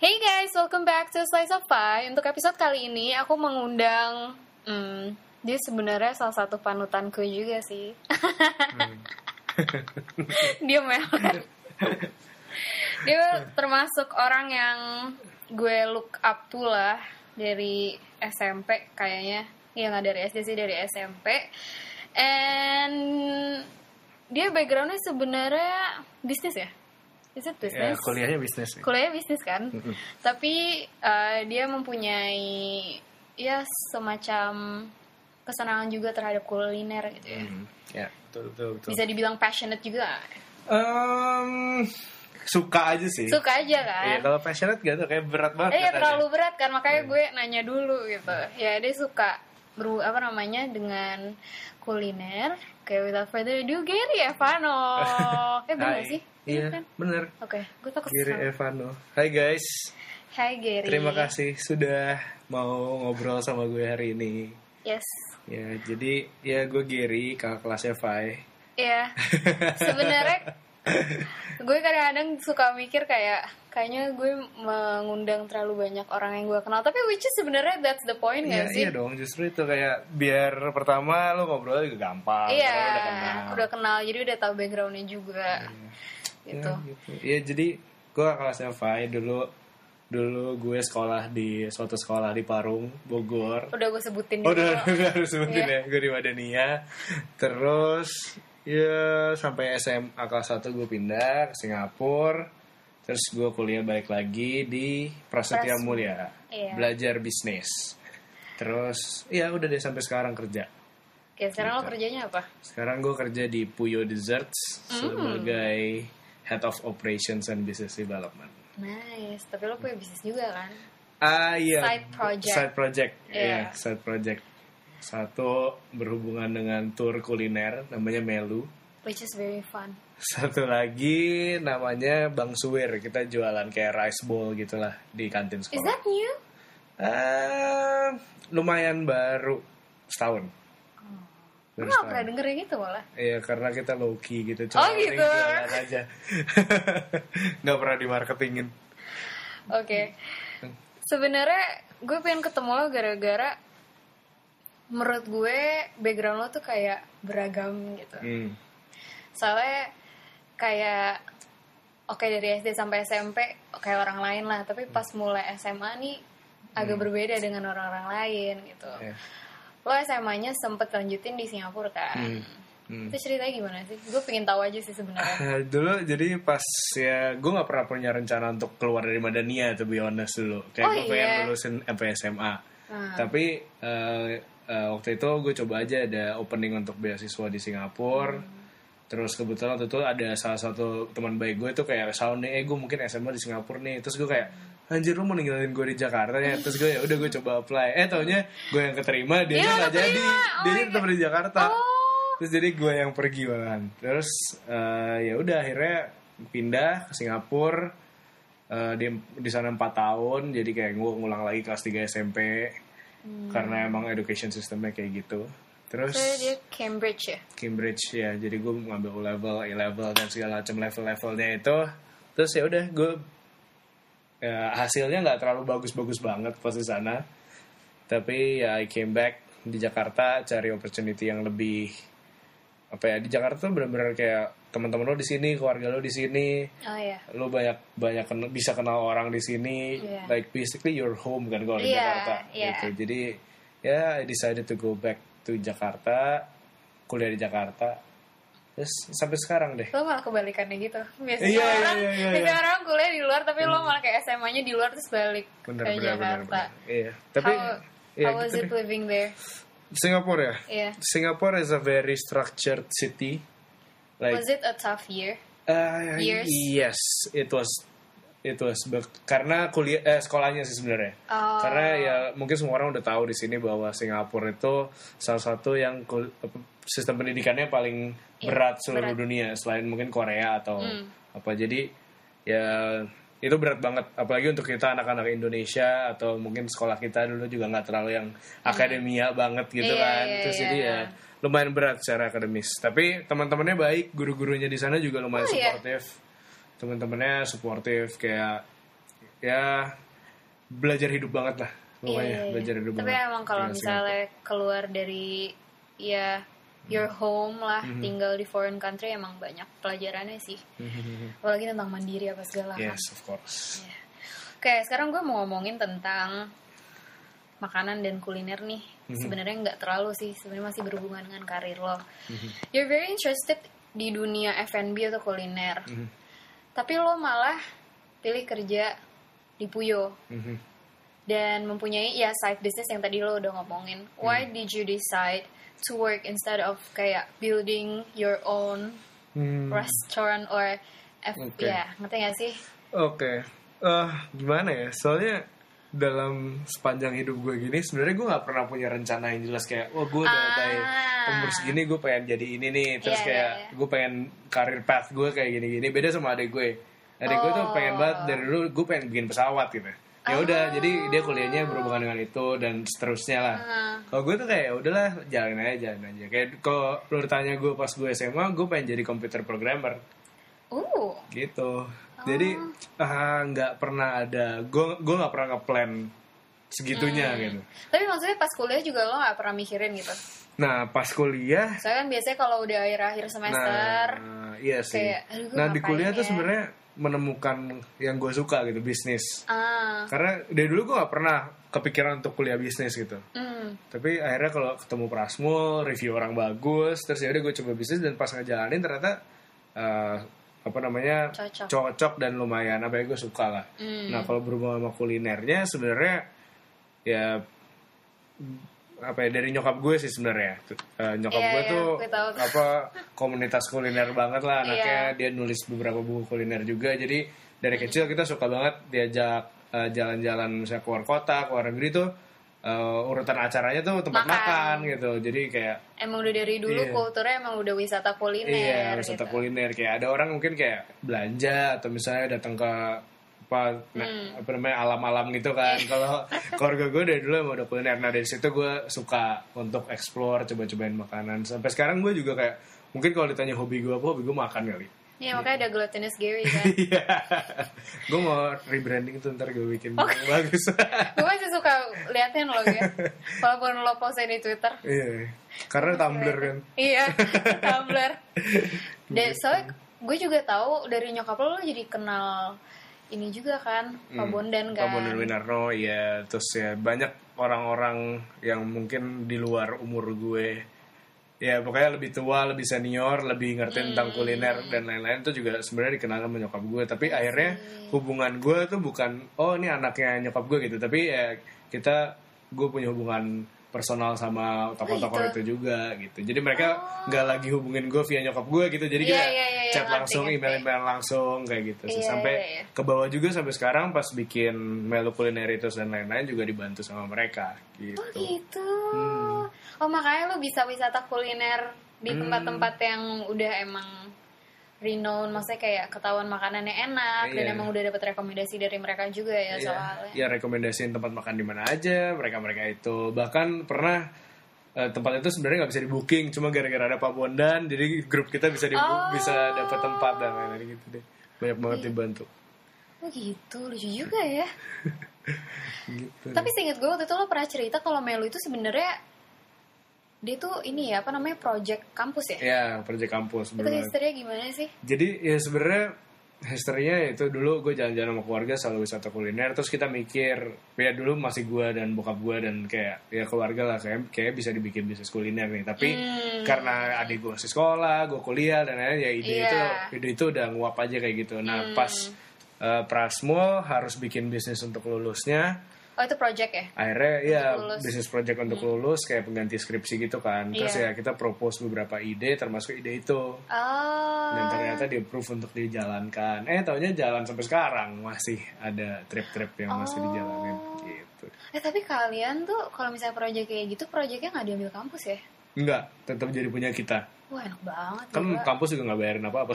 Hey guys, welcome back to Slice of Pie. Untuk episode kali ini aku mengundang hmm, dia sebenarnya salah satu panutanku juga sih. dia meler. dia termasuk orang yang gue look up to lah dari SMP kayaknya. Ya nggak dari SD sih dari SMP. And dia backgroundnya sebenarnya bisnis ya. Is it Ya, business? kuliahnya bisnis. kuliahnya bisnis kan? Tapi eh, dia mempunyai ya semacam kesenangan juga terhadap kuliner gitu ya. Hmm, Ya, betul betul betul. bisa dibilang passionate juga. Em, suka aja sih. suka aja Iya, kan kalau passionate gak tuh kayak berat banget. eh ya terlalu berat kan? Makanya gue nanya dulu gitu. Ya dia suka beru apa namanya dengan kuliner. Kayak without further ado Gary Evano. Eh bener Hai. sih Iya, kan? bener. oke gue takut Giri. Evano. Hai guys, Hai Gary terima kasih sudah mau ngobrol sama gue hari ini. yes Ya, jadi ya gue Giri, kakak kelasnya Fai. Iya. Sebenarnya gue kadang-kadang suka mikir kayak kayaknya gue mengundang terlalu banyak orang yang gue kenal. Tapi which is sebenarnya that's the point Iya, gak sih? iya dong, justru itu kayak biar pertama lo ngobrol juga gampang. Iya, karena udah kenal. udah kenal jadi udah tahu backgroundnya juga. Gitu. Ya, gitu. Ya, jadi gue kelasnya Fai dulu dulu gue sekolah di suatu sekolah di Parung, Bogor. Udah gue sebutin Oh, udah udah harus sebutin Iya. ya, gue di Madania. Terus ya sampai SMA kelas 1 gue pindah ke Singapura. Terus gue kuliah balik lagi di Prasetya Pras- Mulia. Iya. Belajar bisnis. Terus ya udah deh sampai sekarang kerja. Oke, sekarang Gitu. lo kerjanya apa? Sekarang gue kerja di Puyo Desserts Hmm. sebagai Head of Operations and Business Development. Nice, tapi lo punya bisnis juga kan? Ah iya. Side project. Side project. Iya. Iya, side project. Satu berhubungan dengan tour kuliner namanya Melu. Which is very fun. Satu lagi namanya Bang Suwir. Kita jualan kayak rice bowl gitulah di kantin Is sekolah. that new? Ah, lumayan baru setahun. Gue gak pernah denger yang itu malah. Iya karena kita low key gitu. Oh, penting gitu. jualan aja. Nggak pernah dimarketingin. Oke. Sebenarnya gue pengen ketemu lo gara-gara menurut gue background lo tuh kayak beragam gitu. Hmm. Soalnya kayak oke dari SD sampai SMP kayak orang lain lah, tapi pas mulai SMA nih agak berbeda dengan orang-orang lain gitu. Iya. Lo SMA-nya sempet lanjutin di Singapura kan? Hmm. Hmm. Itu ceritanya gimana sih? Gue pengen tahu aja sih sebenarnya. Eh, dulu jadi pas ya gue nggak pernah punya rencana untuk keluar dari Madania to be honest dulu kayak Oh, gue pengen iya. lulusin SMA Hmm. tapi eh, eh, waktu itu gue coba aja ada opening untuk beasiswa di Singapura Hmm. Terus kebetulan waktu itu ada salah satu teman baik gue tuh kayak sound nih eh gue mungkin SMA di Singapura nih. Terus gue kayak anjir lu mau ninggalin gue di Jakarta ya? Terus gue ya udah gue coba apply. Eh taunya gue yang keterima dia Iya, nggak jadi. keterima. Oh dia tetap di Jakarta. Oh. terus jadi gue yang pergi malahan terus eh, ya udah akhirnya pindah ke Singapura Eh, di di sana 4 tahun. Jadi kayak gue ngulang lagi kelas 3 SMP karena emang education sistemnya kayak gitu terus So dia Cambridge ya? Cambridge ya jadi gue ngambil O level A level dan segala macam level levelnya itu terus ya udah gue ya, hasilnya nggak terlalu bagus-bagus banget pas di sana tapi ya I came back di Jakarta cari opportunity yang lebih apa ya di Jakarta tuh benar-benar kayak teman-teman lo di sini keluarga lo di sini Oh iya. lo banyak banyak kenal- bisa kenal orang di sini Iya. like basically your home kan kalau di Iya, Jakarta iya. gitu jadi ya I decided to go back to Jakarta kuliah di Jakarta terus sampai sekarang deh Lo malah kebalikannya gitu. Biasanya Iya, iya, orang, iya, iya, biasanya iya. orang kuliah di luar tapi lo malah kayak SMA-nya di luar terus balik bener ke bener bener, Jakarta. bener. iya tapi how ya how was gitu it deh. living there? Singapore ya Iya. Singapore is a very structured city like Was it a tough year? Uh, Years? Yes, it was it was But karena kuliah eh, sekolahnya sih sebenarnya. Oh. Karena ya mungkin semua orang udah tahu di sini bahwa Singapura itu salah satu yang kul- sistem pendidikannya paling Iya, berat seluruh berat. Hmm. dunia selain mungkin Korea atau apa. Jadi ya itu berat banget apalagi untuk kita anak-anak Indonesia atau mungkin sekolah kita dulu juga nggak terlalu yang akademia banget gitu Iya, kan. iya, Terus iya. jadi ya lumayan berat secara akademis. Tapi teman-temannya baik, guru-gurunya di sana juga lumayan Oh, iya. suportif. Teman-temannya suportif kayak ya belajar hidup banget lah pokoknya Iya, iya. belajar hidup Tapi banget emang kalau Tinggal misalnya keluar dari ya your home lah, Mhm. tinggal di foreign country emang banyak pelajarannya sih. Singapura. Apalagi tentang mandiri apa segala. yes of course Iya. Oke, sekarang gue mau ngomongin tentang makanan dan kuliner nih. Mhm. Sebenarnya nggak terlalu sih, sebenarnya masih berhubungan dengan karir lo. Mhm. You're very interested di dunia F&B atau kuliner, Mhm. Tapi lo malah pilih kerja di Puyo Mhm. dan mempunyai ya side business yang tadi lo udah ngomongin. Why Hmm. did you decide to work instead of kayak building your own Hmm. restaurant or F Oke. ya ngerti gak sih? Oke, Eh, gimana ya? Soalnya dalam sepanjang hidup gue gini, sebenarnya gue nggak pernah punya rencana yang jelas kayak, oh gue udah Ah. by umur segini gue pengen jadi ini nih, terus Iya, kayak iya, iya. gue pengen karir path gue kayak gini-gini. Beda sama adik gue. Adik gue tuh Oh. pengen banget dari dulu gue pengen bikin pesawat gitu. Ya udah, jadi dia kuliahnya berhubungan dengan itu dan seterusnya lah. Ah. Kalau gue tuh kayak "Ya udahlah jalanin aja, jalanin aja. Kayak kalau lu tanya gue pas gue SMA, gue pengen jadi computer programmer Uh, gitu jadi ah, nggak pernah ada. Gue gue nggak pernah ngeplan segitunya Hmm. gitu. Tapi maksudnya pas kuliah juga lo gak pernah mikirin gitu? nah pas kuliah Soalnya kan biasanya kalau udah akhir-akhir semester, nah iya sih. kayak, nah di kuliah tuh ya? sebenarnya menemukan yang gue suka gitu bisnis. Ah, karena dari dulu gue nggak pernah kepikiran untuk kuliah bisnis gitu. Hmm, tapi akhirnya kalau ketemu Prasmul review orang bagus terus ya udah gue coba bisnis dan pas ngejalanin ternyata eh, apa namanya Cocok. cocok dan lumayan. Apa ya gue suka lah. Hmm. nah kalau berhubungan sama kulinernya sebenarnya ya apa ya dari nyokap gue sih sebenarnya. Eh, nyokap Iya, gue iya, tuh apa komunitas kuliner banget lah. Anaknya Iya. dia nulis beberapa buku kuliner juga. Jadi dari kecil kita suka banget diajak eh, jalan-jalan misalnya keluar kota keluar negeri tuh eh, urutan acaranya tuh tempat Makan. makan, gitu jadi kayak emang udah dari dulu Iya. kulturnya emang udah wisata kuliner. iya wisata gitu. kuliner kayak ada orang mungkin kayak belanja atau misalnya datang ke apa Hmm. apa namanya alam-alam gitu kan kalau keluarga gue dari dulu emang udah kuliner nah dari situ gue suka untuk explore coba-cobain makanan sampai sekarang gue juga kayak mungkin kalau ditanya hobi gue apa hobi gue makan kali Iya makanya ada glutinous Gary kan. Iya, gue mau rebranding tuh ntar gue bikin bagus. gue masih suka liatin lo ya. Walaupun lo postnya di Twitter. Iya, karena Tumblr kan. Iya, Tumblr. Dan soalnya gue juga tahu dari nyokap lo, lo jadi kenal ini juga kan, Pak Bondan kan. Pak Bondan Winarno, ya terus ya banyak orang-orang yang mungkin di luar umur gue. Ya pokoknya lebih tua, lebih senior, lebih ngerti tentang kuliner dan lain-lain tuh juga sebenarnya dikenal sama nyokap gue. Tapi akhirnya hubungan gue tuh bukan oh ini anaknya nyokap gue gitu, tapi ya kita gue punya hubungan personal sama tokoh-tokoh gitu. itu juga gitu. Jadi mereka nggak lagi hubungin gue via nyokap gue gitu. Jadi Iya, kita iya, iya, chat ngerti, langsung, email-email langsung kayak gitu. sih. Iya, sampai iya, iya. ke bawah juga sampai sekarang pas bikin melu kulineritus dan lain-lain juga dibantu sama mereka gitu. Oh gitu. Hmm. Oh makanya lo bisa wisata kuliner di tempat-tempat yang udah emang renowned, maksudnya kayak ketahuan makanannya enak dan Iya. emang udah dapat rekomendasi dari mereka juga ya Iya, soalnya. ya rekomendasiin tempat makan di mana aja mereka-mereka itu. Bahkan pernah eh, tempat itu sebenarnya nggak bisa di booking cuma gara-gara ada Pak Bondan jadi grup kita bisa di Oh. bisa dapat tempat dan lain-lain gitu deh. Banyak banget Iya. dibantu. Oh gitu, lucu juga ya. Gitu. Tapi seinget gue waktu itu lo pernah cerita kalau Melu itu sebenarnya dia tuh ini ya apa namanya project kampus ya? Ya, proyek kampus Itu historinya gimana sih? Jadi ya sebenarnya historinya itu dulu gue jalan-jalan sama keluarga selalu wisata kuliner terus kita mikir ya dulu masih gue dan bokap gue dan kayak ya keluarga lah kayak kayak bisa dibikin bisnis kuliner nih tapi Hmm. karena adik gue masih sekolah gue kuliah dan lain-lain ya ide Iya. itu ide itu udah nguap aja kayak gitu nah Hmm. pas eh, Prasmul harus bikin bisnis untuk lulusnya Oh itu project ya? akhirnya ya lulus. bisnis project untuk lulus kayak pengganti skripsi gitu kan terus Iya. ya kita propose beberapa ide termasuk ide itu Oh. dan ternyata di approve untuk dijalankan eh taunya jalan sampai sekarang masih ada trip-trip yang masih Oh. dijalanin gitu Eh tapi kalian tuh kalau misalnya project kayak gitu projectnya nggak diambil kampus ya? enggak tetap jadi punya kita Wah enak banget kan kampus juga nggak bayarin apa-apa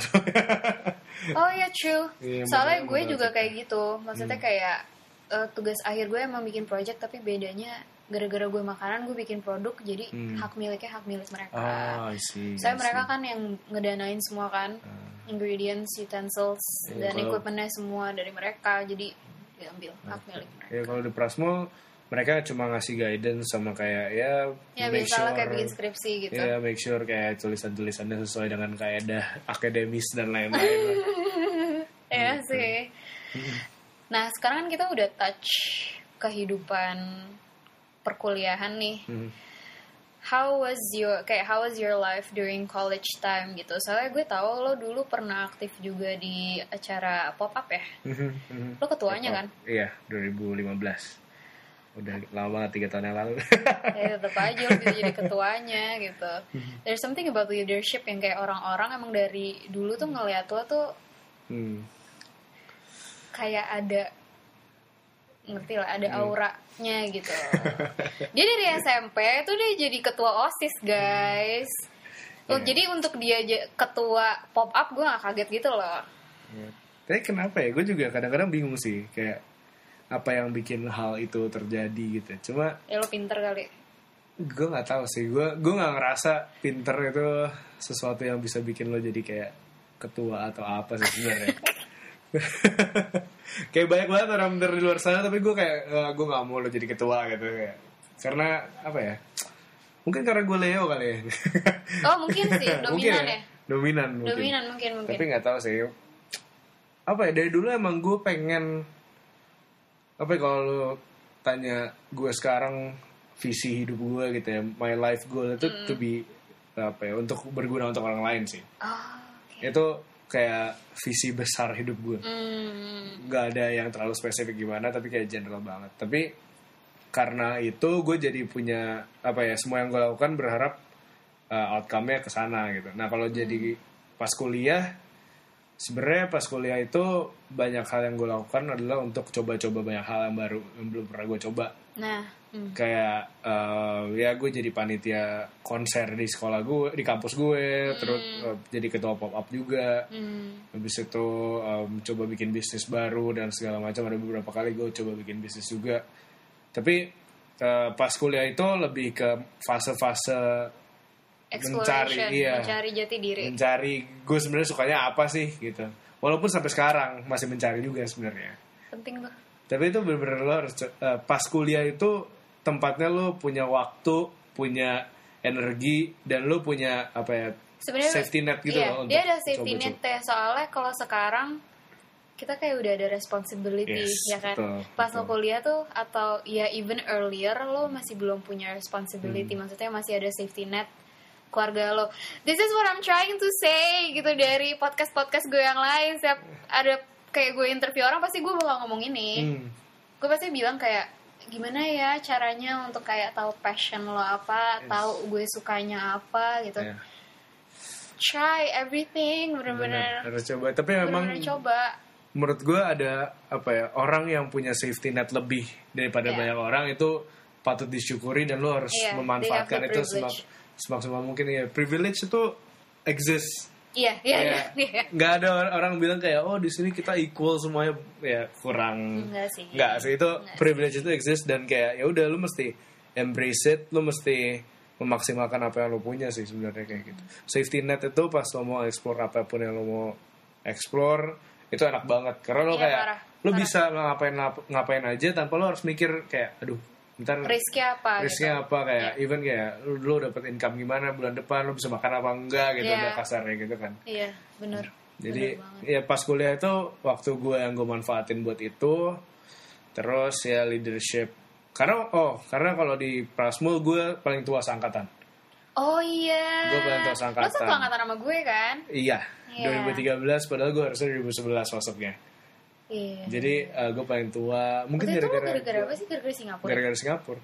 Oh iya true. Iya, Soalnya gue juga kayak gitu. Maksudnya kayak eh, tugas akhir gue emang bikin project tapi bedanya gara-gara gue makanan gue bikin produk jadi Hmm. hak miliknya hak milik mereka. ah I see, Saya I mereka kan yang ngedanain semua kan Ah. ingredients, utensils Iya, dan kalau- equipmentnya semua dari mereka. Jadi diambil hak milik mereka. ya kalau di Prasmo mereka cuma ngasih guidance sama kayak ya Ya make biasalah kayak sure- bikin skripsi gitu. ya make sure kayak tulisan-tulisannya sesuai dengan kaedah akademis dan lain-lain. Iya sih. Nah sekarang kan kita udah touch kehidupan perkuliahan nih. Hmm. How was your kayak how was your life during college time gitu? Soalnya gue tahu lo dulu pernah aktif juga di acara pop up ya. Mhm, mhm. Lo ketuanya kan? Iya, 2015. Udah lama banget tiga tahun yang lalu. ya tetap aja lo bisa jadi ketuanya gitu. There's something about leadership yang kayak orang-orang emang dari dulu tuh ngeliat lo tuh hmm. Kayak ada ngerti lah ada auranya gitu dia dari SMP tuh dia jadi ketua osis guys Oh, Iya. jadi untuk dia ketua pop up gue gak kaget gitu loh Ya. Tapi kenapa ya? Gue juga kadang-kadang bingung sih kayak apa yang bikin hal itu terjadi gitu. Cuma ya lo pinter kali gue nggak tahu sih. Gue gue nggak ngerasa pinter itu sesuatu yang bisa bikin lo jadi kayak ketua atau apa sih sebenarnya. kayak banyak banget orang di luar sana tapi gue kayak "Eh, gue nggak mau lo jadi ketua gitu kayak. Karena apa ya mungkin karena gue Leo kali ya. Oh mungkin sih Mungkin dominan ya? dominan mungkin. Dominan mungkin mungkin. Tapi nggak tahu sih. Apa ya dari dulu emang gue pengen apa ya kalau lo tanya gue sekarang visi hidup gue gitu ya my life goal itu Hmm. to be apa ya untuk berguna untuk orang lain sih. Oh, oke. itu kayak visi besar hidup gue. Nggak ada yang terlalu spesifik gimana tapi kayak general banget. Tapi karena itu gue jadi punya apa ya semua yang gue lakukan berharap uh, outcome-nya ke sana gitu. Nah kalau jadi pas kuliah sebenarnya pas kuliah itu banyak hal yang gue lakukan adalah untuk coba-coba banyak hal yang baru yang belum pernah gue coba nah hmm. kayak uh, ya gue jadi panitia konser di sekolah gue di kampus gue terus uh, jadi ketua pop up juga. Hmm. habis itu um, coba bikin bisnis baru dan segala macam. Ada beberapa kali gue coba bikin bisnis juga. Tapi uh, pas kuliah itu lebih ke fase-fase mencari iya. mencari jati diri. Mencari gue sebenarnya sukanya apa sih gitu. Walaupun sampai sekarang masih mencari juga sebenarnya. Penting tuh tapi itu bener-bener lo harus uh, pas kuliah itu tempatnya lo punya waktu punya energi dan lo punya apa ya sebenarnya safety net gitu iya, loh dia ada safety coba-coba. net ya soalnya kalau sekarang kita kayak udah ada responsibility Yes, ya kan betul, pas betul. lo kuliah tuh atau ya even earlier lo masih belum punya responsibility Hmm. maksudnya masih ada safety net keluarga lo this is what I'm trying to say gitu dari podcast podcast gue yang lain setiap ada kayak gue interview orang pasti gue bakal ngomong ini. Hmm. gue pasti bilang kayak gimana ya caranya untuk kayak tahu passion lo apa Yes. tahu gue sukanya apa gitu. Ya, try everything bener, bener-bener harus coba. Tapi memang bener-bener coba. menurut gue ada apa ya orang yang punya safety net lebih daripada Iya. banyak orang itu patut disyukuri dan lo harus Iya, memanfaatkan itu semak, semaksimal mungkin. Ya privilege itu exist iya iya Kayak iya iya. nggak ada or- orang bilang kayak oh di sini kita equal semuanya. Ya kurang. Enggak sih. Nggak sih itu Nggak privilege itu exist dan kayak ya udah lu mesti embrace it lu mesti memaksimalkan apa yang lu punya sih sebenarnya kayak gitu. Safety net itu pas lo mau explore apa pun yang lo mau explore itu enak banget. Karena lo Iya, kayak parah, lo parah. bisa ngapain ngapain aja tanpa lo harus mikir kayak aduh ntar risknya apa risknya gitu. apa kayak even kayak lu, lu dapet income gimana bulan depan lu bisa makan apa enggak gitu Iya. udah kasarnya gitu kan. Iya bener. Jadi Bener ya pas kuliah itu waktu gue yang gue manfaatin buat itu terus ya leadership. Karena oh karena kalau di Prasmul gue paling tua seangkatan. Oh iya. Gue paling tua lo seangkatan. satu angkatan sama gue kan? Iya Iya. 2013 padahal gue harusnya 2011 masuknya iya. Jadi gue paling tua mungkin gara-gara gara-gara apa sih? Gara-gara Singapura? Gara-gara Singapura.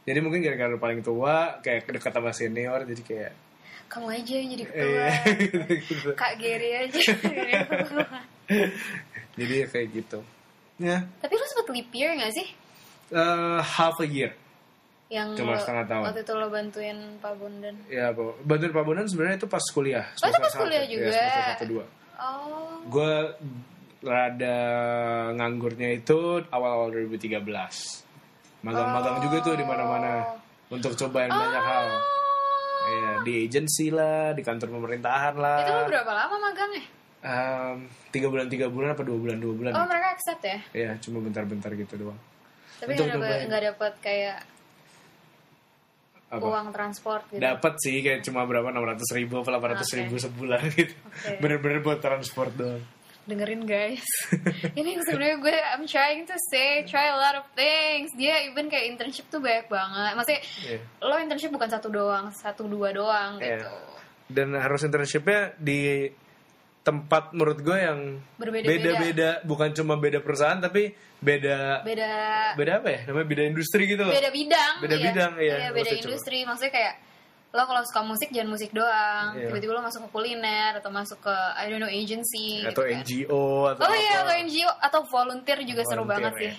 Jadi mungkin gara-gara paling tua kayak dekat sama senior jadi kayak kamu aja yang jadi ketua. Iya, gitu. kak Gary aja. Jadi ya kayak gitu. Ya. Tapi lo sempet leap year gak sih? Eh, half a year. Yang Cuma lo- setengah tahun. waktu itu lo bantuin Pak Bondan ya Pak. bantuin Pak Bondan sebenarnya itu pas kuliah. Oh, itu pas satu. kuliah Ya, juga. semester satu dua. Oh. Gue rada nganggurnya itu awal-awal 2013 magang-magang juga tuh di mana-mana untuk cobain banyak hal Oh. Iya, di agency lah, di kantor pemerintahan lah. itu berapa lama magangnya Um, tiga bulan tiga bulan apa dua bulan dua bulan Oh gitu. mereka accept ya? ya cuma bentar-bentar gitu doang Tapi nggak dapet kayak apa uang transport gitu. dapat sih kayak cuma berapa enam ratus ribu apa delapan ratus ribu sebulan gitu Oke. bener-bener buat transport doang Dengerin guys. Ini sebenarnya gue I'm trying to say try a lot of things. Dia even kayak internship tuh banyak banget. Maksudnya Iya. lo internship bukan satu doang, satu dua doang Iya. gitu. dan harus internshipnya di tempat menurut gue yang beda-beda bukan cuma beda perusahaan tapi beda Beda beda apa ya namanya beda industri gitu loh beda bidang. Beda bidang, iya, beda industri. Maksudnya kayak lo kalau suka musik jangan musik doang. Iya. Tiba-tiba lo masuk ke kuliner atau masuk ke I don't know agency atau gitu kan. NGO atau Oh iya, atau NGO atau volunteer juga seru Volunteer, banget ya. sih.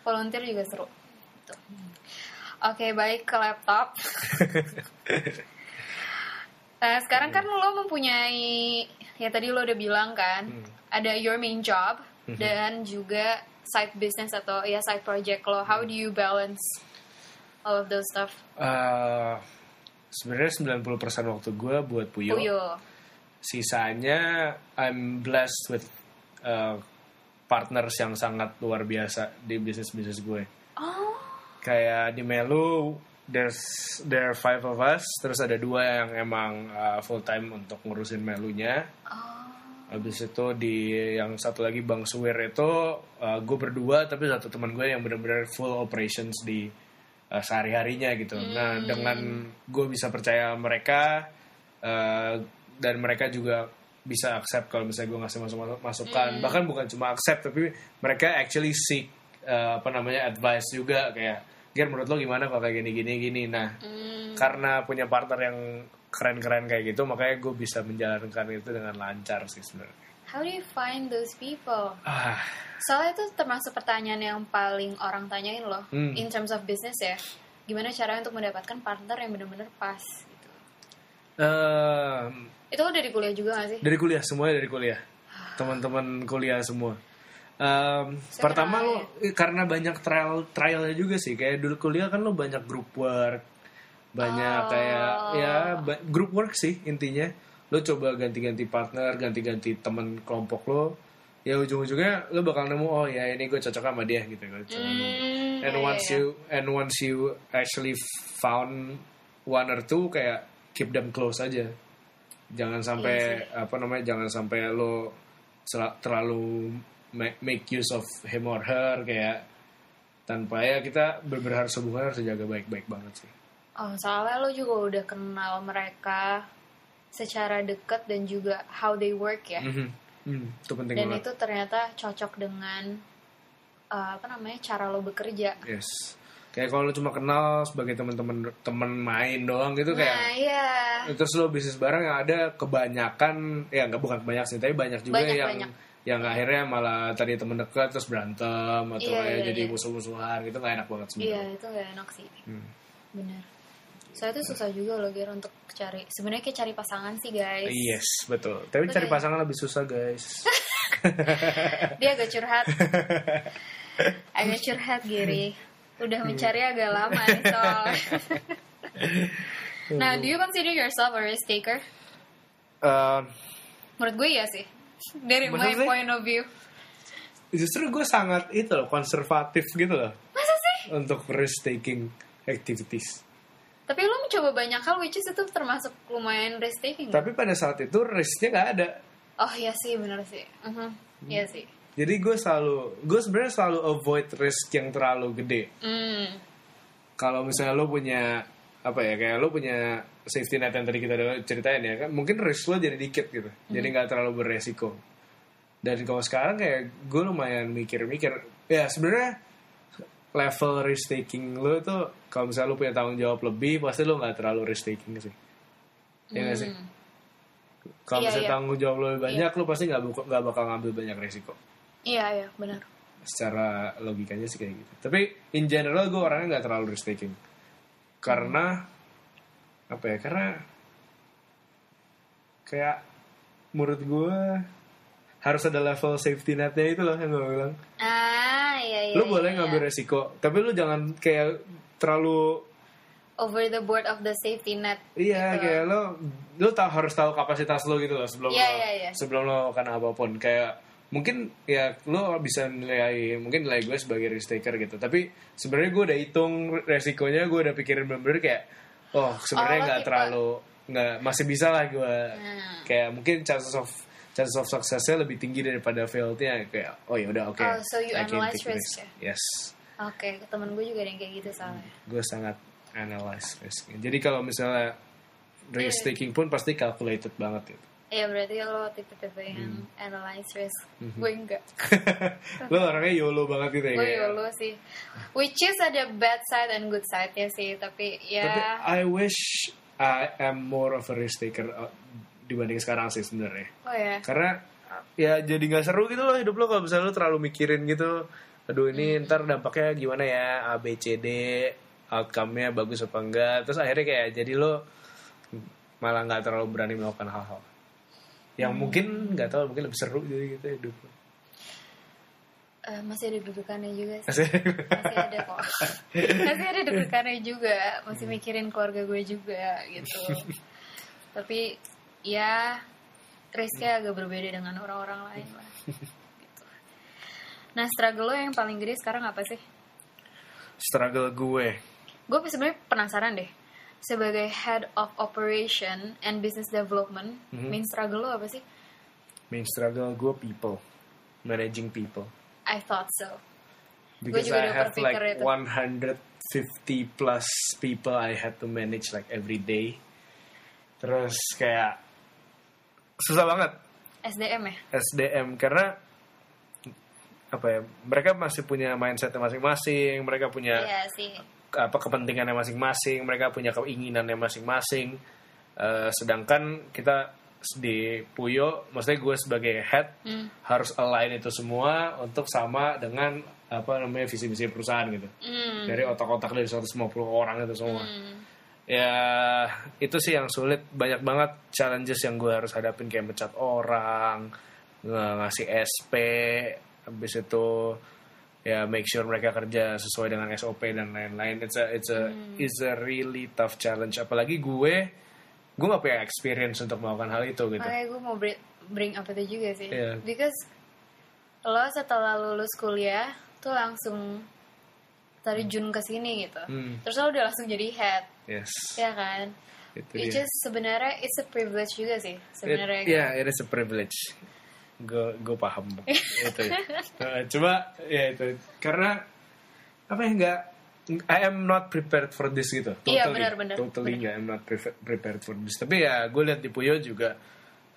Volunteer juga seru. Gitu. Oke, baik ke laptop. Nah, sekarang kan lo mempunyai ya tadi lo udah bilang kan, Hmm. ada your main job dan juga side business atau ya side project lo. How do you balance all of those stuff? Eh, sebenarnya 90% waktu gue buat Puyo. Puyo. Sisanya I'm blessed with uh, partners yang sangat luar biasa di bisnis-bisnis gue. Oh, Kayak di Melu there's there are five of us, terus ada dua yang emang uh, full time untuk ngurusin Melunya. oh, Habis itu di yang satu lagi Bang Suwir itu uh, gue berdua tapi satu teman gue yang benar-benar full operations di uh, sehari-harinya gitu. Nah, dengan gue bisa percaya mereka uh, dan mereka juga bisa accept kalau misalnya gue ngasih masuk masukan. Bahkan bukan cuma accept tapi mereka actually seek uh, apa namanya advice juga kayak Ger menurut lo gimana kalau kayak gini gini gini. Nah, hmm, karena punya partner yang keren-keren kayak gitu makanya gue bisa menjalankan itu dengan lancar sih sebenarnya how do you find those people? ah Soalnya itu termasuk pertanyaan yang paling orang tanyain loh, Hmm. in terms of business ya. Gimana caranya untuk mendapatkan partner yang benar-benar pas? Gitu. Ehm, Itu lo dari kuliah juga gak sih? dari kuliah semuanya dari kuliah teman-teman kuliah semua Ehm, pertama lo karena banyak trial trialnya juga sih kayak dulu kuliah kan lo banyak group work banyak Oh. kayak ya ba- group work sih intinya lo coba ganti-ganti partner ganti-ganti temen kelompok lo ya ujung-ujungnya lo bakal nemu oh ya ini gue cocok sama dia gitu kan. Hmm, and iya, once iya. you and once you actually found one or two kayak keep them close aja. Jangan sampai Iya apa namanya jangan sampai lo terlalu ma- make use of him or her kayak tanpa ya kita benar harus hubungan harus jaga baik-baik banget sih. Oh, soalnya lo juga udah kenal mereka secara dekat dan juga how they work ya. Mhm. Hmm, itu penting Dan banget itu ternyata cocok dengan uh, apa namanya cara lo bekerja. yes kayak kalau lo cuma kenal sebagai teman-teman teman main doang gitu kayak Nah, iya. terus lo bisnis bareng yang ada kebanyakan ya nggak bukan kebanyakan sih tapi banyak juga Banyak, yang banyak. yang akhirnya malah tadi temen dekat terus berantem atau Iya, kayak iya, jadi iya. musuh-musuhan gitu nggak enak banget Iya, sebenarnya itu gak enak sih. Hmm. Bener. Saya tuh susah juga loh, Ger, untuk cari. Sebenarnya kayak cari pasangan sih, guys. yes betul tapi cari Betul ya? pasangan lebih susah guys Dia agak curhat. agak curhat, Giri. Udah mencari agak lama nih, soal. nah, do you consider yourself a risk taker? Eh, Menurut gue iya sih. Dari my point of view. justru gue sangat itu loh konservatif gitu loh Masa sih? untuk risk taking activities Tapi lo mencoba banyak hal, which is itu termasuk lumayan risk taking. tapi pada saat itu risknya nggak ada Oh iya sih, bener sih. Mhm. Iya sih. jadi gue selalu gue sebenarnya selalu avoid risk yang terlalu gede Hmm. kalau misalnya lo punya apa ya kayak lo punya safety net yang tadi kita ceritain ya kan mungkin risk lo jadi dikit gitu jadi nggak terlalu beresiko dan kalau sekarang kayak gue lumayan mikir-mikir ya sebenarnya level risk taking lo tuh kalau misalnya lo punya tanggung jawab lebih pasti lo nggak terlalu risk taking sih ya nggak sih Hmm. kalau Iya, misalnya iya. tanggung jawab lo lebih banyak lo pasti nggak nggak bakal ngambil banyak resiko Iya, iya, benar. secara logikanya sih kayak gitu. Tapi in general gue orangnya nggak terlalu risk taking karena apa ya? Karena kayak menurut gue harus ada level safety netnya itu loh yang gue bilang. Ah, iya iya. lu iya, boleh iya. ngambil resiko, tapi lu jangan kayak terlalu over the board of the safety net. Iya, gitu. kayak lo lo tahu harus tahu kapasitas lo gitu loh sebelum Iya, lo iya, iya. sebelum lo kena apa pun. Kayak mungkin ya lo bisa nilai mungkin nilai gue sebagai risk taker gitu. Tapi sebenarnya gue udah hitung resikonya, gue udah pikirin bener-bener kayak oh sebenarnya Oh, nggak tipe- terlalu nggak masih bisa lah gue Hmm. kayak mungkin chances of chances of successnya lebih tinggi daripada failednya kayak oh ya udah oke. Oh, so you I analyze take risk ya? Yes. Oke, temen gue juga ada yang kayak gitu soalnya. gue sangat analyze risknya. Jadi kalau misalnya risk Iya. taking pun pasti calculated banget gitu. Iya berarti lo tipe-tipe yang Hmm. analyze risk. Mhm. Gue enggak. lo orangnya YOLO banget gitu ya. Gue kayak- YOLO sih. Which is ada bad side and good side-nya sih. Tapi ya... Tapi I wish I am more of a risk taker uh, dibanding sekarang sih sebenarnya. Oh ya. Karena ya jadi nggak seru gitu loh hidup lo kalau misalnya lo terlalu mikirin gitu. Aduh ini Hmm. ntar dampaknya gimana ya A B C D outcome-nya bagus apa enggak. Terus akhirnya kayak jadi lo malah nggak terlalu berani melakukan hal-hal yang Hmm. mungkin nggak tahu mungkin lebih seru jadi gitu hidup. Eh, masih ada dudukannya juga sih. Masih ada kok. Masih ada dudukannya juga. Masih mikirin keluarga gue juga gitu. Tapi ya risknya agak berbeda dengan orang-orang lain lah. Gitu. Nah struggle lo yang paling gede sekarang apa sih? struggle gue Gue sebenarnya penasaran deh. Sebagai head of operation and business development, Mhm. main struggle lo apa sih? main struggle gue people managing people I thought so. because juga I udah have like itu. 150 plus people I had to manage like every day terus kayak susah banget SDM ya? SDM karena apa ya mereka masih punya mindset masing-masing mereka punya Iya sih. apa kepentingannya masing-masing mereka punya keinginannya masing-masing Eh, sedangkan kita di Puyo maksudnya gue sebagai head Hmm. harus align itu semua untuk sama dengan apa namanya visi misi perusahaan gitu Hmm. dari otak-otak dari 150 orang itu semua Hmm. Ya itu sih yang sulit banyak banget challenges yang gue harus hadapin kayak mecat orang ngasih SP habis itu ya make sure mereka kerja sesuai dengan SOP dan lain-lain it's a it's a Hmm. it's a really tough challenge apalagi gue gue gak punya experience untuk melakukan hal itu gitu Makanya gue mau bring, bring up itu juga sih. Iya. Because lo setelah lulus kuliah tuh langsung terjun ke sini gitu. Hmm. Terus lo udah langsung jadi head, yes ya kan? itu Which dia. is sebenarnya it's a privilege juga sih sebenarnya. It, yeah, it is a privilege. Gue gue paham itu. Uh, cuma ya itu karena apa ya nggak I am not prepared for this gitu. Totally, Iya, benar, benar. Totally nggak am not prepared for this. Tapi ya gue lihat di Puyo juga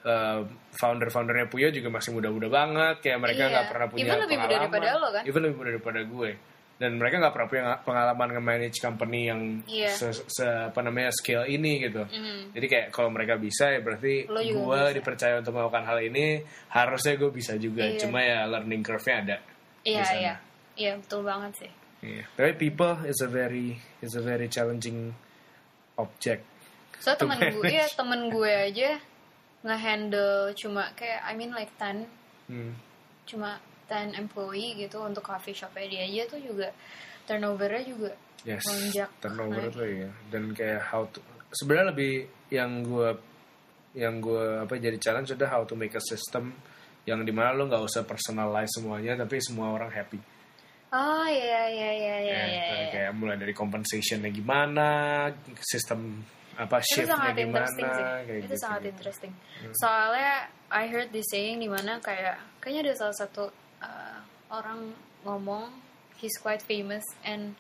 uh, founder-foundernya Puyo juga masih muda-muda banget. Kayak mereka Iya. nggak pernah punya Even lebih muda pengalaman. daripada lo, kan? Even lebih muda daripada gue. Dan mereka nggak pernah punya pengalaman nge-manage company yang Iya. se, se- apa namanya scale ini gitu. Mhm. Jadi kayak kalau mereka bisa ya berarti gue dipercaya untuk melakukan hal ini harusnya gue bisa juga. Iya. Cuma ya learning curve-nya ada. Iya iya, iya betul banget sih. Iya. Tapi people is a very is a very challenging object. So temen gue, ya temen gue aja nge-handle cuma kayak I mean like 10 Hmm. cuma 10 employee gitu untuk coffee shopnya dia aja tuh juga turnovernya juga Yes. Lonjak Turnover tuh ya. Dan kayak how to sebenarnya lebih yang gue yang gue apa jadi challenge adalah how to make a system yang di mana lo nggak usah personalize semuanya tapi semua orang happy. oh iya iya iya iya Ya, iya, kayak- mulai dari compensationnya gimana, sistem apa itu shiftnya sangat gimana, interesting sih kayak itu gitu. sangat interesting soalnya I heard this saying di mana kayak kayaknya ada salah satu orang ngomong he's quite famous and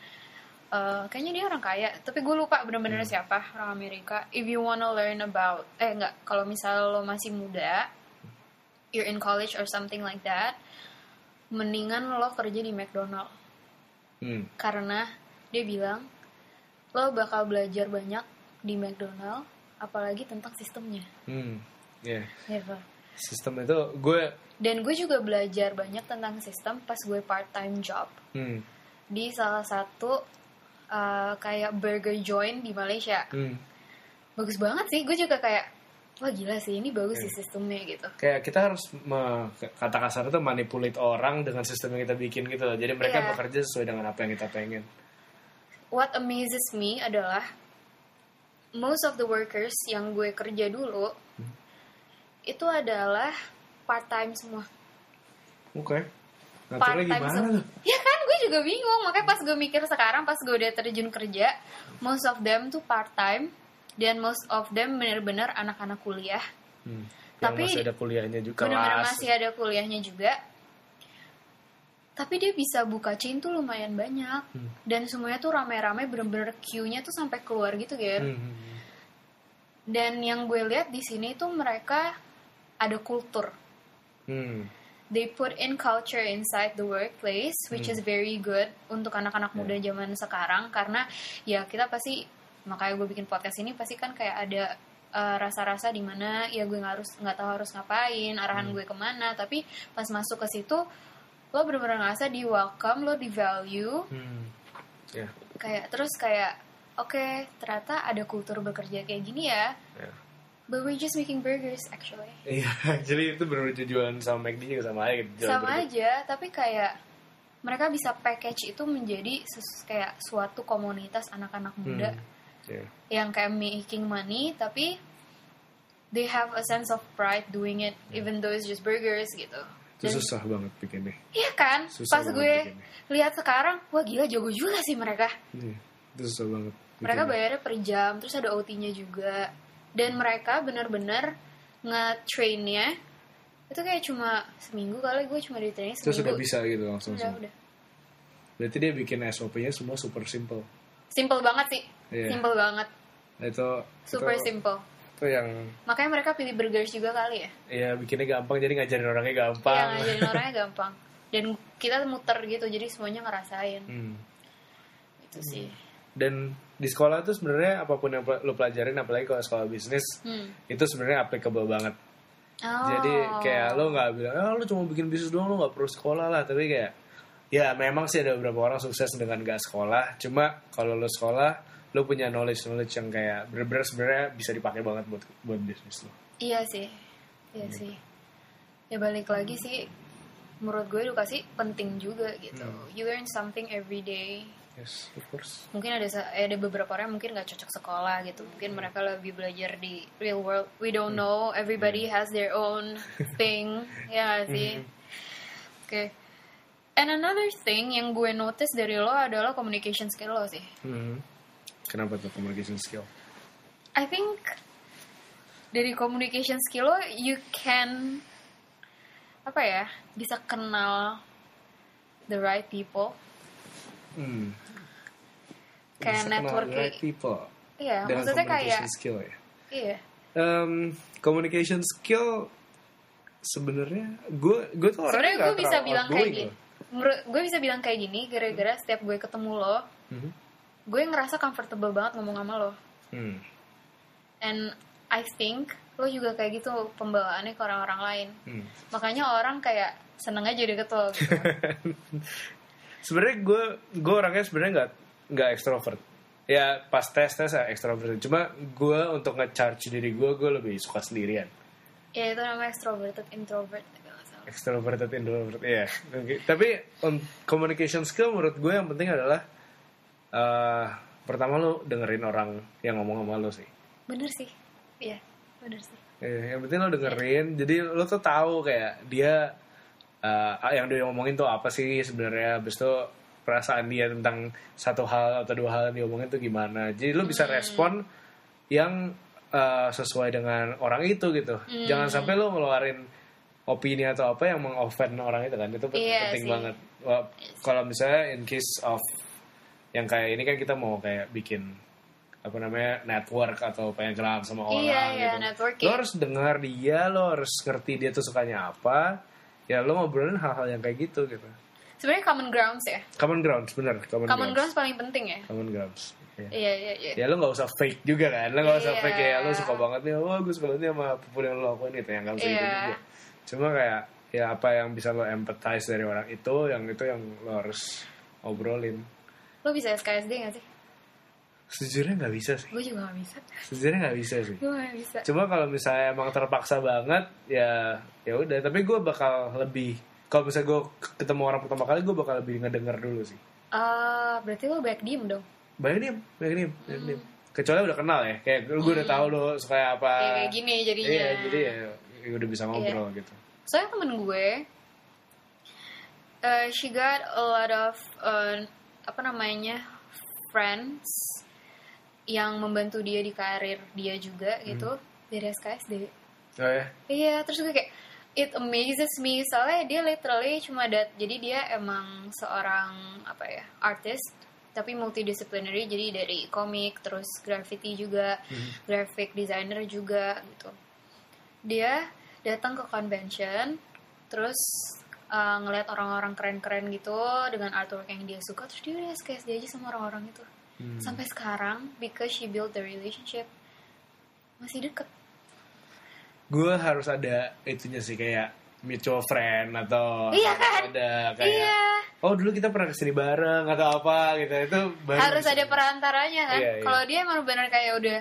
uh, kayaknya dia orang kaya tapi gue lupa bener-bener Hmm. siapa orang Amerika if you wanna learn about eh enggak kalau misalnya lo masih muda you're in college or something like that mendingan lo kerja di McDonald Hmm. karena dia bilang lo bakal belajar banyak di McDonald apalagi tentang sistemnya Hmm. Ya, gitu sistem itu gue dan gue juga belajar banyak tentang sistem pas gue part time job hmm. di salah satu uh, kayak burger joint di Malaysia Hmm. bagus banget sih gue juga kayak wah gila sih ini bagus Iya. sih sistemnya gitu Kayak kita harus me- kata kasar itu manipulate orang dengan sistem yang kita bikin gitu loh. Jadi mereka Iya. bekerja sesuai dengan apa yang kita pengen. what amazes me adalah most of the workers yang gue kerja dulu itu adalah part time semua. Oke. Ngaturnya Part time gimana semua. Ya kan gue juga bingung makanya pas gue mikir sekarang pas gue udah terjun kerja, most of them tuh part time dan most of them bener-bener anak-anak kuliah. Hmm. Tapi- masih ada kuliahnya juga Bener-bener masih ada kuliahnya juga. Tapi dia bisa buka chain tuh lumayan banyak. Hmm. Dan semuanya tuh rame-rame bener-bener queue-nya tuh sampai keluar gitu kan. Hmm. Dan yang gue lihat di sini tuh mereka ada kultur. Hmm. They put in culture inside the workplace, which is very good untuk anak-anak muda zaman sekarang karena ya kita pasti makanya gue bikin podcast ini pasti kan kayak ada uh, rasa-rasa di mana ya gue nggak harus nggak tahu harus ngapain, arahan gue ke mana, tapi pas masuk ke situ lo bener-bener ngerasa di welcome, lo di value, Hmm. Ya. kayak terus kayak oke ternyata ada kultur bekerja kayak gini ya, ya. But we're just making burgers actually. Iya, jadi itu benar jualan sama McD juga sama aja gitu. sama burger. aja tapi kayak mereka bisa package itu menjadi ses- kayak suatu komunitas anak-anak muda Hmm. Iya. yang kayak making money tapi they have a sense of pride doing it even though it's just burgers gitu Itu Dan- susah banget bikinnya. iya kan Susah pas gue bikinnya. lihat sekarang wah gila jago juga sih mereka Iya, itu susah banget. mereka bayarnya per jam terus ada OT-nya juga dan mereka benar-benar nge-trainnya itu kayak cuma seminggu kali gue cuma di training Terus seminggu udah bisa gitu langsung. udah udah Berarti dia bikin SOP-nya semua super simple. simple banget sih Iya. simple banget Nah, itu super itu, simple itu yang makanya mereka pilih burgers juga kali ya ya bikinnya gampang jadi ngajarin orangnya gampang. Iya ngajarin orangnya gampang dan kita muter gitu jadi semuanya ngerasain Hmm. itu sih Dan di sekolah tuh sebenarnya apa pun yang lo pelajarin apalagi kalau sekolah bisnis hmm. itu sebenarnya applicable banget. oh. Jadi kayak lo nggak bilang, ah lo cuma bikin bisnis doang lo nggak perlu sekolah lah. Tapi kayak ya memang sih ada beberapa orang sukses dengan gak sekolah. Cuma kalau lo sekolah, lo punya knowledge knowledge yang kayak bener-bener sebenarnya bisa dipakai banget buat buat bisnis lo. iya sih iya sih ya balik lagi sih menurut gue edukasi penting juga gitu Hmm. you learn something every day Yes, of course. mungkin ada eh, ada beberapa orang yang mungkin nggak cocok sekolah gitu. Mungkin mereka lebih belajar di real world. We don't know. Everybody has their own thing. Ya nggak sih? Oke. And another thing yang gue notice dari lo adalah communication skill lo sih. Hmm. Kenapa tuh communication skill? I think dari communication skill lo you can apa ya bisa kenal the right people Hmm. kayak networking right people. iya Dengan maksudnya kayak skill ya. iya Um, communication skill sebenarnya gue gue tuh orangnya sebenarnya gue bisa bilang kayak gini menurut gue bisa bilang kayak gini gara-gara setiap gue ketemu lo Mhm. gue ngerasa comfortable banget ngomong sama lo Hmm. and I think lo juga kayak gitu pembawaannya ke orang-orang lain Hmm. makanya orang kayak seneng aja deket lo gitu sebenarnya gue gue orangnya sebenarnya nggak nggak ekstrovert. Ya pas tes tes ya ekstrovert. Cuma gue untuk nge-charge diri gue gue lebih suka sendirian. Ya itu namanya extroverted introvert extroverted introvert ya Oke. tapi on communication skill menurut gue yang penting adalah eh, pertama lo dengerin orang yang ngomong sama lo sih. Bener sih. Iya bener sih. Eh, yang penting lo dengerin. Jadi lo tuh tahu kayak dia eh, yang dia ngomongin tuh apa sih sebenarnya habis itu perasaan dia tentang satu hal atau dua hal yang dia omongin tuh gimana jadi lo bisa respon yang eh, sesuai dengan orang itu gitu jangan sampai lo ngeluarin opini atau apa yang mengoffend orang itu kan itu Iya penting sih. banget Wah, kalau misalnya in case of yang kayak ini kan kita mau kayak bikin apa namanya network atau pengen kenalan sama orang Iya, iya, gitu. networking. Lo harus dengar dia, lo harus ngerti dia tuh sukanya apa. Ya lo ngobrolin hal-hal yang kayak gitu gitu. sebenarnya common grounds ya Common grounds, bener. Common, common grounds. grounds paling penting ya Common grounds. Iya. iya iya iya Ya lo gak usah fake juga kan. Lo gak usah Iya. fake kayak lo suka banget nih. Wah gue suka banget nih sama apa pun yang lo lakuin gitu. Yang gak usah gitu Iya. juga. Cuma kayak ya apa yang bisa lo empathize dari orang itu, yang itu yang lo harus obrolin. lo bisa SKSD gak sih Sejujurnya nggak bisa sih. gue juga gak bisa Sejujurnya nggak bisa sih. gue gak bisa Cuma kalau misalnya emang terpaksa banget ya ya udah. Tapi gue bakal lebih kalau misalnya gue ketemu orang pertama kali gue bakal lebih ngedenger dulu sih. Ah, berarti lo back diem dong Banyak diem, banyak diem, banyak diem. kecuali udah kenal ya kayak gue udah tahu lo suka apa Ya, kayak gini jadinya. iya jadi ya, ya udah bisa ngobrol gitu Soalnya temen gue, uh, she got a lot of uh, apa namanya friends yang membantu dia di karir dia juga gitu dari SKSD. oh ya? Iya, terus gue kayak it amazes me. Soalnya dia literally cuma dat jadi dia emang seorang apa ya artist tapi multidisciplinary. Jadi dari komik terus graffiti juga graphic designer juga gitu. Dia datang ke convention terus uh, ngeliat orang-orang keren-keren gitu dengan artwork yang dia suka terus dia udah SKSD aja sama orang-orang itu Hmm. sampai sekarang because she built the relationship masih deket gue harus ada itunya sih kayak mutual friend atau Iya kan? ada kayak iya oh dulu kita pernah ke sini bareng atau apa gitu itu harus ada perantaranya kan Iya, iya. kalau dia emang benar kayak udah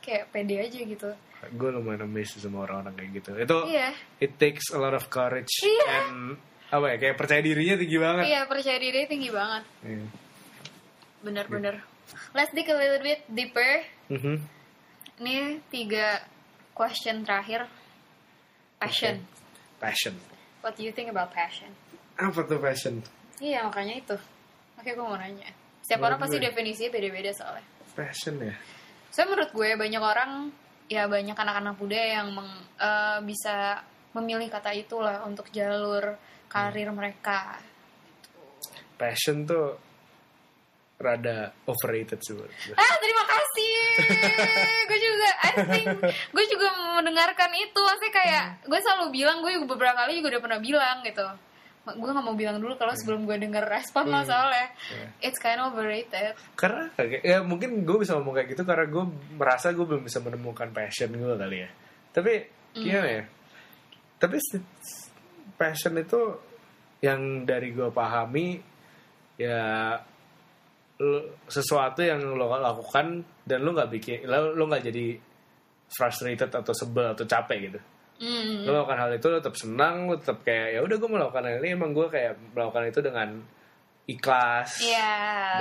kayak pede aja gitu gue lumayan amazed sama orang-orang kayak gitu itu iya it takes a lot of courage Iya. and apa ya kayak percaya dirinya tinggi banget iya percaya diri tinggi banget Iya. Bener-bener let's dig a little bit deeper. Mhm. ini tiga question terakhir. Passion. Passion. What do you think about passion? Apa tuh passion? Iya makanya itu. Oke gue mau nanya. Setiap Menurut orang pasti definisinya beda-beda soalnya. Passion ya? Soalnya menurut gue banyak orang ya banyak anak-anak muda yang meng- eh, bisa memilih kata itulah untuk jalur karir mereka. passion tuh rada overrated sih. Ah terima kasih, gue juga, I think gue juga mendengarkan itu, maksudnya kayak gue selalu bilang, gue beberapa kali juga udah pernah bilang gitu. Gue gak mau bilang dulu kalau sebelum gue denger respon lo soalnya Iya. it's kind of overrated. karena ya mungkin gue bisa ngomong kayak gitu karena gue merasa gue belum bisa menemukan passion gue kali ya tapi gimana ya tapi si- passion itu yang dari gue pahami ya sesuatu yang lo lakukan dan lo nggak bikin lo lo nggak jadi frustrated atau sebel atau capek gitu Hmm. lo melakukan hal itu lo tetap senang lo tetap kayak ya udah gue melakukan hal ini emang gue kayak melakukan itu dengan ikhlas Iya.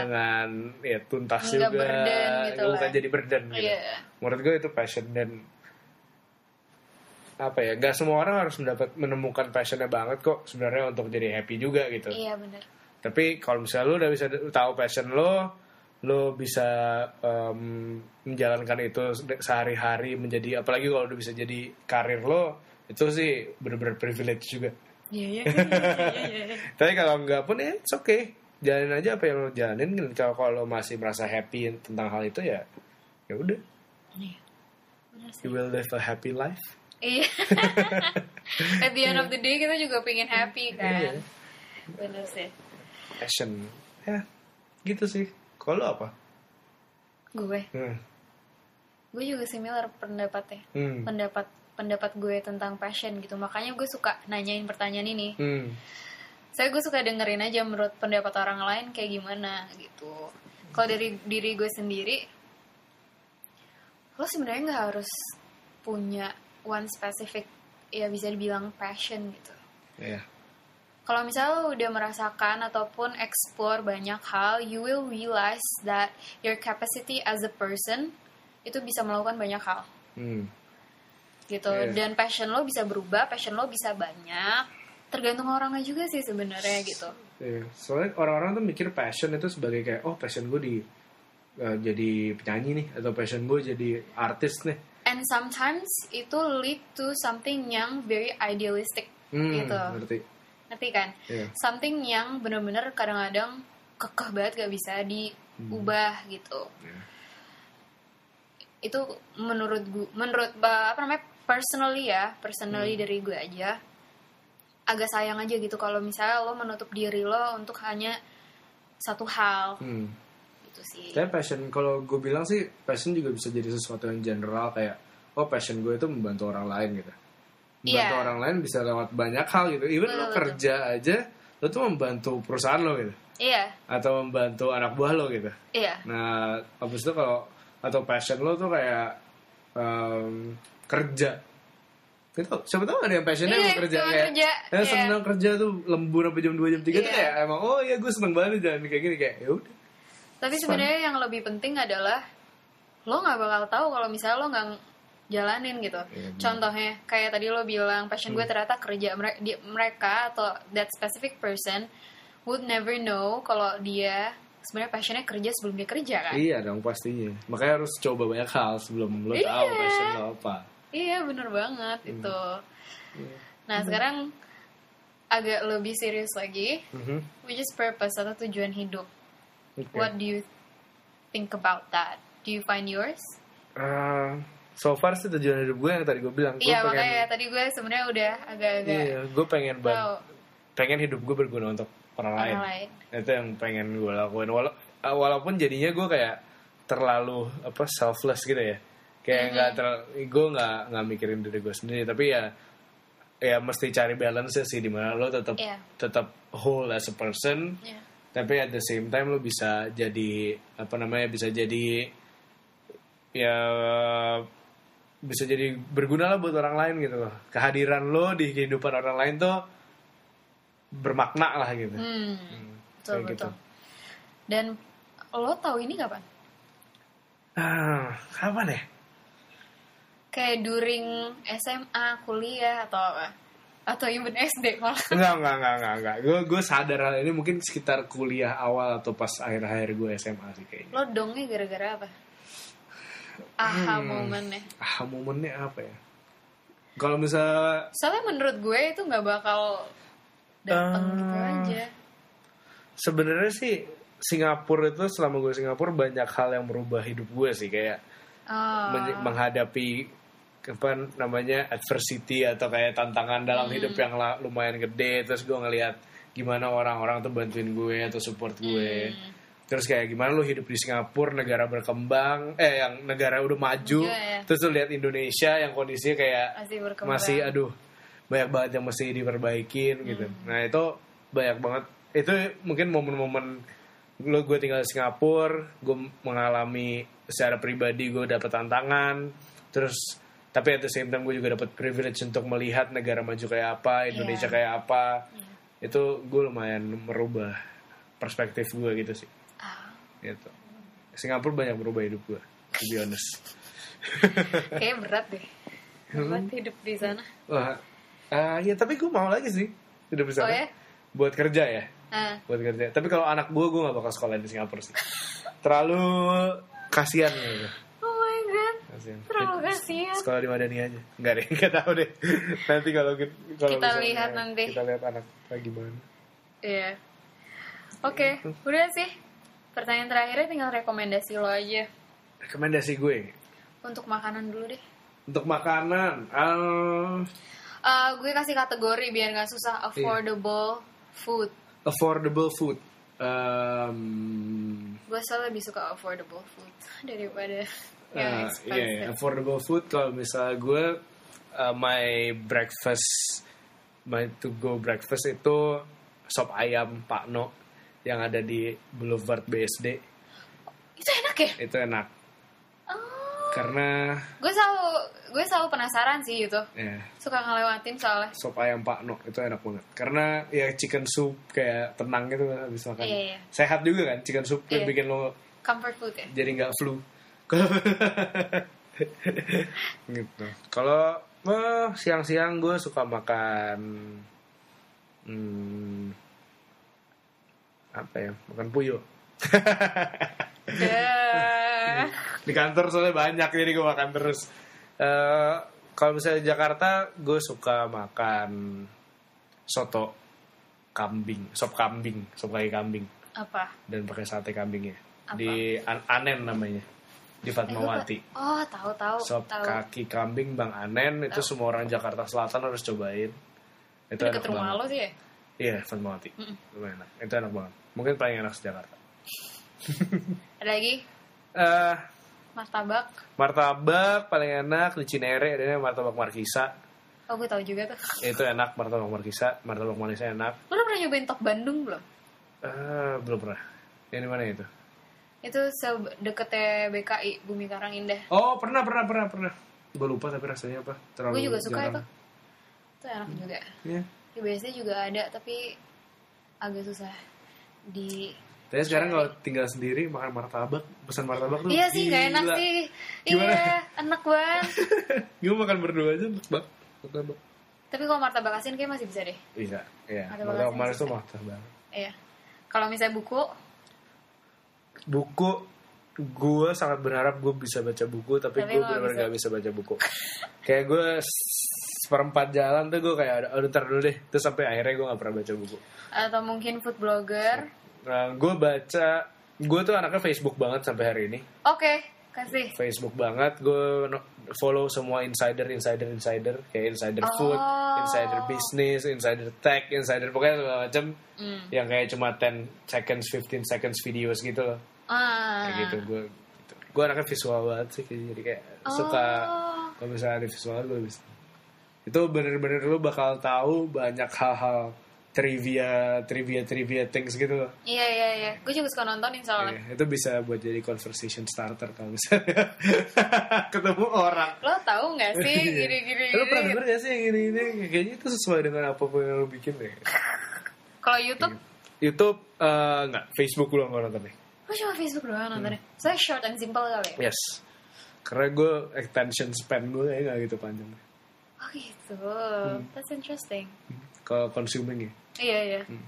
dengan ya tuntas Nggak juga burden gitu bukan lah. jadi burden gitu Iya. menurut gue itu passion dan apa ya gak semua orang harus mendapat menemukan passionnya banget kok sebenarnya untuk jadi happy juga gitu Iya bener. Tapi kalau misalnya lo udah bisa tahu passion lo lo bisa em, menjalankan itu sehari-hari menjadi apalagi kalau udah bisa jadi karir lo itu sih bener-bener privilege juga Iya iya. Iya iya. tapi kalau enggak pun ya it's okay jalanin aja apa yang lo jalanin dan kalau kalau lo masih merasa happy tentang hal itu ya ya udah Iya. You will live a happy life Iya. At the end of the day kita juga pengen happy kan. Iya. Bener sih. Passion ya gitu sih kalau apa Gue, hmm. gue juga similar pendapatnya. Hmm. Pendapat pendapat gue tentang passion gitu. Makanya gue suka nanyain pertanyaan ini. Hmm. Saya gue suka dengerin aja menurut pendapat orang lain kayak gimana gitu. Kalau dari diri gue sendiri, lo sebenarnya nggak harus punya one specific ya bisa dibilang passion gitu. ya Kalau misalnya lo udah merasakan ataupun explore banyak hal, you will realize that your capacity as a person itu bisa melakukan banyak hal, hmm. gitu. Iya. Dan passion lo bisa berubah, passion lo bisa banyak, tergantung orangnya juga sih sebenarnya gitu. Iya. soalnya orang-orang tuh mikir passion itu sebagai kayak oh passion gue di eh, jadi penyanyi nih atau passion gue jadi artis nih And sometimes itu lead to something yang very idealistic, hmm, gitu. ngerti Ngerti kan? Iya. Something yang bener-bener kadang-kadang kekeh banget gak bisa diubah gitu. Iya. itu menurut gue menurut apa namanya personally ya personally dari gue aja agak sayang aja gitu kalau misalnya lo menutup diri lo untuk hanya satu hal hmm. gitu sih Tapi passion kalau gue bilang sih passion juga bisa jadi sesuatu yang general kayak oh passion gue itu membantu orang lain gitu. Membantu Iya. orang lain bisa lewat banyak hal gitu. Even lo Betul, kerja aja lo tuh membantu perusahaan lo gitu iya atau membantu anak buah lo gitu. iya Nah, habis itu kalau atau passion lo tuh kayak em, kerja. Gitu, siapa tahu ada yang passionnya emang kerja kayak kerja, ya, iya. seneng kerja tuh lembur sampai jam 2 jam 3 tuh Iya. kayak emang oh iya gue seneng banget jalan kayak gini kayak ya udah. tapi sebenarnya yang lebih penting adalah lo nggak bakal tahu kalau misalnya lo nggak jalanin gitu benar. contohnya kayak tadi lo bilang passion Hmm. gue ternyata kerja mereka atau that specific person would never know kalau dia sebenarnya passionnya kerja sebelum dia kerja kan Iya dong pastinya. Makanya harus coba banyak hal sebelum lo tahu Iya. passion lo apa. Iya bener banget Hmm. itu. Iya. Nah sekarang agak lebih serius lagi, Mhm. which is purpose atau tujuan hidup. Oke. What do you think about that? Do you find yours? Ah, so far sih tujuan hidup gue yang tadi gue bilang. Gue Iya pengen, makanya tadi gue sebenarnya udah agak-agak Iya, gue pengen ban- tahu pengen hidup gue berguna untuk orang lain. orang lain. Itu yang pengen gue lakuin. Wala- ah, walaupun jadinya gue kayak terlalu apa selfless gitu ya. Kayak nggak ter, gue nggak nggak mikirin diri gue sendiri. Tapi ya ya mesti cari balance sih di mana lo tetap Iya. tetap whole as a person Iya. tapi at the same time lo bisa jadi apa namanya bisa jadi ya bisa jadi berguna lah buat orang lain gitu loh kehadiran lo di kehidupan orang lain tuh bermakna lah gitu Hmm, Hmm, betul kayak betul. gitu. Dan lo tahu ini kapan? ah kapan ya Kayak during SMA, kuliah atau apa? Atau even SD malah. enggak enggak enggak enggak enggak gue gue sadar hal ini mungkin sekitar kuliah awal atau pas akhir-akhir gue SMA sih kayaknya Lo dongnya gara-gara apa? Aha Hmm. momennya. ah momennya apa ya kalau misalnya Soalnya menurut gue itu nggak bakal datang gitu Eh, aja. sebenarnya sih Singapura itu selama gue Singapura banyak hal yang merubah hidup gue sih kayak Oh. men- menghadapi apa namanya adversity atau kayak tantangan dalam Hmm. hidup yang lumayan gede terus gue ngelihat gimana orang-orang tuh bantuin gue atau support gue Hmm. Terus kayak gimana lu hidup di Singapura negara berkembang eh yang negara udah maju Iya, iya. terus lu lihat Indonesia yang kondisinya kayak Masih berkembang. masih aduh banyak banget yang mesti diperbaikin gitu Hmm. nah itu banyak banget itu mungkin momen-momen lo gue tinggal di Singapura gue mengalami secara pribadi gue dapet tantangan terus tapi at the same time gue juga dapat privilege untuk melihat negara maju kayak apa Indonesia Iya. kayak apa Iya. itu gue lumayan merubah perspektif gue gitu sih gitu Singapura banyak merubah hidup gue to be honest kayaknya berat deh. Hmm. Berat hidup di sana. Wah, ah, ya tapi gue mau lagi sih hidup di sana. Oh ya? Buat kerja ya, Ah, buat kerja. Tapi kalau anak gue, gue gak bakal sekolah di Singapura sih. Terlalu kasihan gitu. Oh my god. Terlalu kasihan. Sekolah di Madani aja. Enggak deh, enggak tahu deh. Nanti kalau kita kalau Kita lihat nanti. Kita lihat anak kayak gimana. Iya. Oke, udah sih. Pertanyaan terakhirnya tinggal rekomendasi lo aja. Rekomendasi gue Untuk makanan dulu deh. untuk makanan, ah, Eh, gue kasih kategori biar nggak susah. Iya. Affordable food. affordable food. Um, Gue selalu lebih suka affordable food daripada Uh, yang iya, expensive. iya, affordable food kalau misalnya gue uh, my breakfast my to go breakfast itu sop ayam Pak No yang ada di Boulevard BSD Itu enak ya? itu enak Oh. karena Gue selalu gue selalu penasaran sih gitu. ya Suka ngelewatin soalnya. sop ayam Pak No itu enak banget karena ya chicken soup kayak tenang gitu habis makan Iya, iya. sehat juga kan chicken soup Iya. yang bikin lo Comfort food ya. jadi nggak flu gitu kalau eh, siang-siang gue suka makan hmm, apa ya? Makan puyuh. Di kantor soalnya banyak jadi gue makan terus. Eh, kalau misalnya di Jakarta gue suka makan soto kambing sop kambing sop kaki kambing. Apa? dan pakai sate kambingnya Apa? di An- Anen namanya. Di Fatmawati. Eh, Oh, tahu tahu sop tahu. kaki kambing Bang Anen itu semua orang Jakarta Selatan harus cobain. Itu Itu deket enak rumah banget. lo sih ya? iya Fatmawati. Mm-mm. lumayan enak. Itu enak banget mungkin paling enak di Jakarta Ada lagi eh martabak. martabak paling enak di Cinere ada martabak Markisa Oh, gue tahu juga tuh. itu enak martabak Markisa martabak Markisa enak Lo udah pernah nyobain top Bandung belum? eh belum pernah yang di mana itu Itu deketnya BKI Bumi Karang Indah. oh pernah pernah pernah pernah gue lupa tapi rasanya apa terlalu Gue juga suka jarang. itu. Itu enak juga. Iya. Di BSD juga ada tapi agak susah di Tapi sekarang kalau tinggal sendiri makan martabak, pesan martabak tuh Iya sih, gak enak gila. sih. Gimana? Iya, enak banget. Gue makan berdua aja banget. Martabak. Tapi kalau martabak asin kayak masih bisa deh. Bisa, iya. Martabak Martabak asin manis tuh martabak. Iya. Kalau misalnya buku, Buku, gue sangat berharap gue bisa baca buku, tapi, Tapi gue benar-benar gak bisa baca buku. kayak gue seperempat jalan tuh gue kayak, aduh ntar dulu deh. Terus sampai akhirnya gue gak pernah baca buku. atau mungkin food blogger. Nah, gue baca, gue tuh anaknya Facebook banget sampai hari ini. Oke, kasih. Facebook banget, gue follow semua insider, insider, insider, kayak insider food, Oh. insider business, insider tech, insider pokoknya segala macam Hmm. yang kayak cuma 10 seconds, 15 seconds videos gitu loh, Ah. kayak gitu. Gue gitu. gue anaknya visual banget sih, jadi kayak suka Oh. kalau misalnya ada visual gue bisa. Itu bener-bener lu bakal tahu banyak hal-hal trivia, trivia, trivia things gitu loh. Iya iya iya. Gue juga suka nontonin soalnya. Iya, itu bisa buat jadi conversation starter kalau misalnya ketemu orang. Lo tahu nggak sih Iya. gini-gini? Lu pernah denger gak sih yang ini ini? Kayaknya itu sesuai dengan apa pun yang lu bikin deh. Kalau YouTube, YouTube eh, nggak, Facebook lu nggak nonton nih. gue cuma Facebook doang nontonnya. Hmm. Soalnya short and simple kali ya. Yes. Karena gue attention span gue kayak nggak gitu panjang. Oh gitu. Hmm. That's interesting. Kalau consuming ya. Iya iya. Hmm.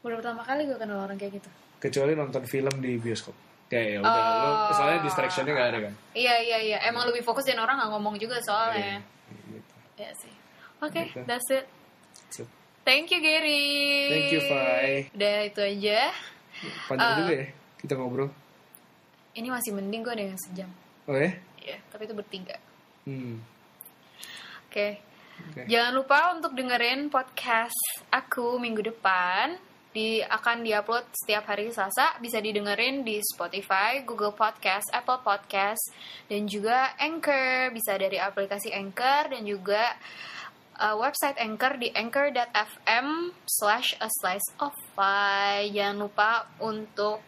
Udah pertama kali gue kenal orang kayak gitu. Kecuali nonton film di bioskop. Kayak ya udah, Oh. soalnya distractionnya nggak ada kan. Iya iya iya. Emang lebih fokus dan orang nggak ngomong juga soalnya. Iya, gitu. Iya sih. Oke, Gitu. that's it. Thank you Gary. Thank you, Fai. Udah itu aja. panjang Uh, juga ya kita ngobrol. Ini masih mending gue dengan sejam. Oh ya? Iya, tapi itu bertiga. Hmm. Oke. Oke. Jangan lupa untuk dengerin podcast aku minggu depan. Di akan diupload setiap hari Selasa, bisa didengerin di Spotify, Google Podcast, Apple Podcast, dan juga Anchor, bisa dari aplikasi Anchor dan juga uh, website Anchor di anchor.fm slash a slice of pie. Jangan lupa untuk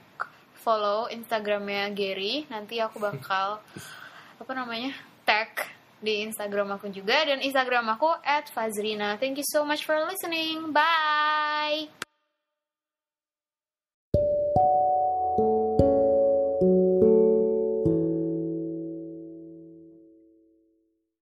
follow Instagramnya Gary. Nanti aku bakal apa namanya tag di Instagram aku juga dan Instagram aku @fazrina. Thank you so much for listening. Bye.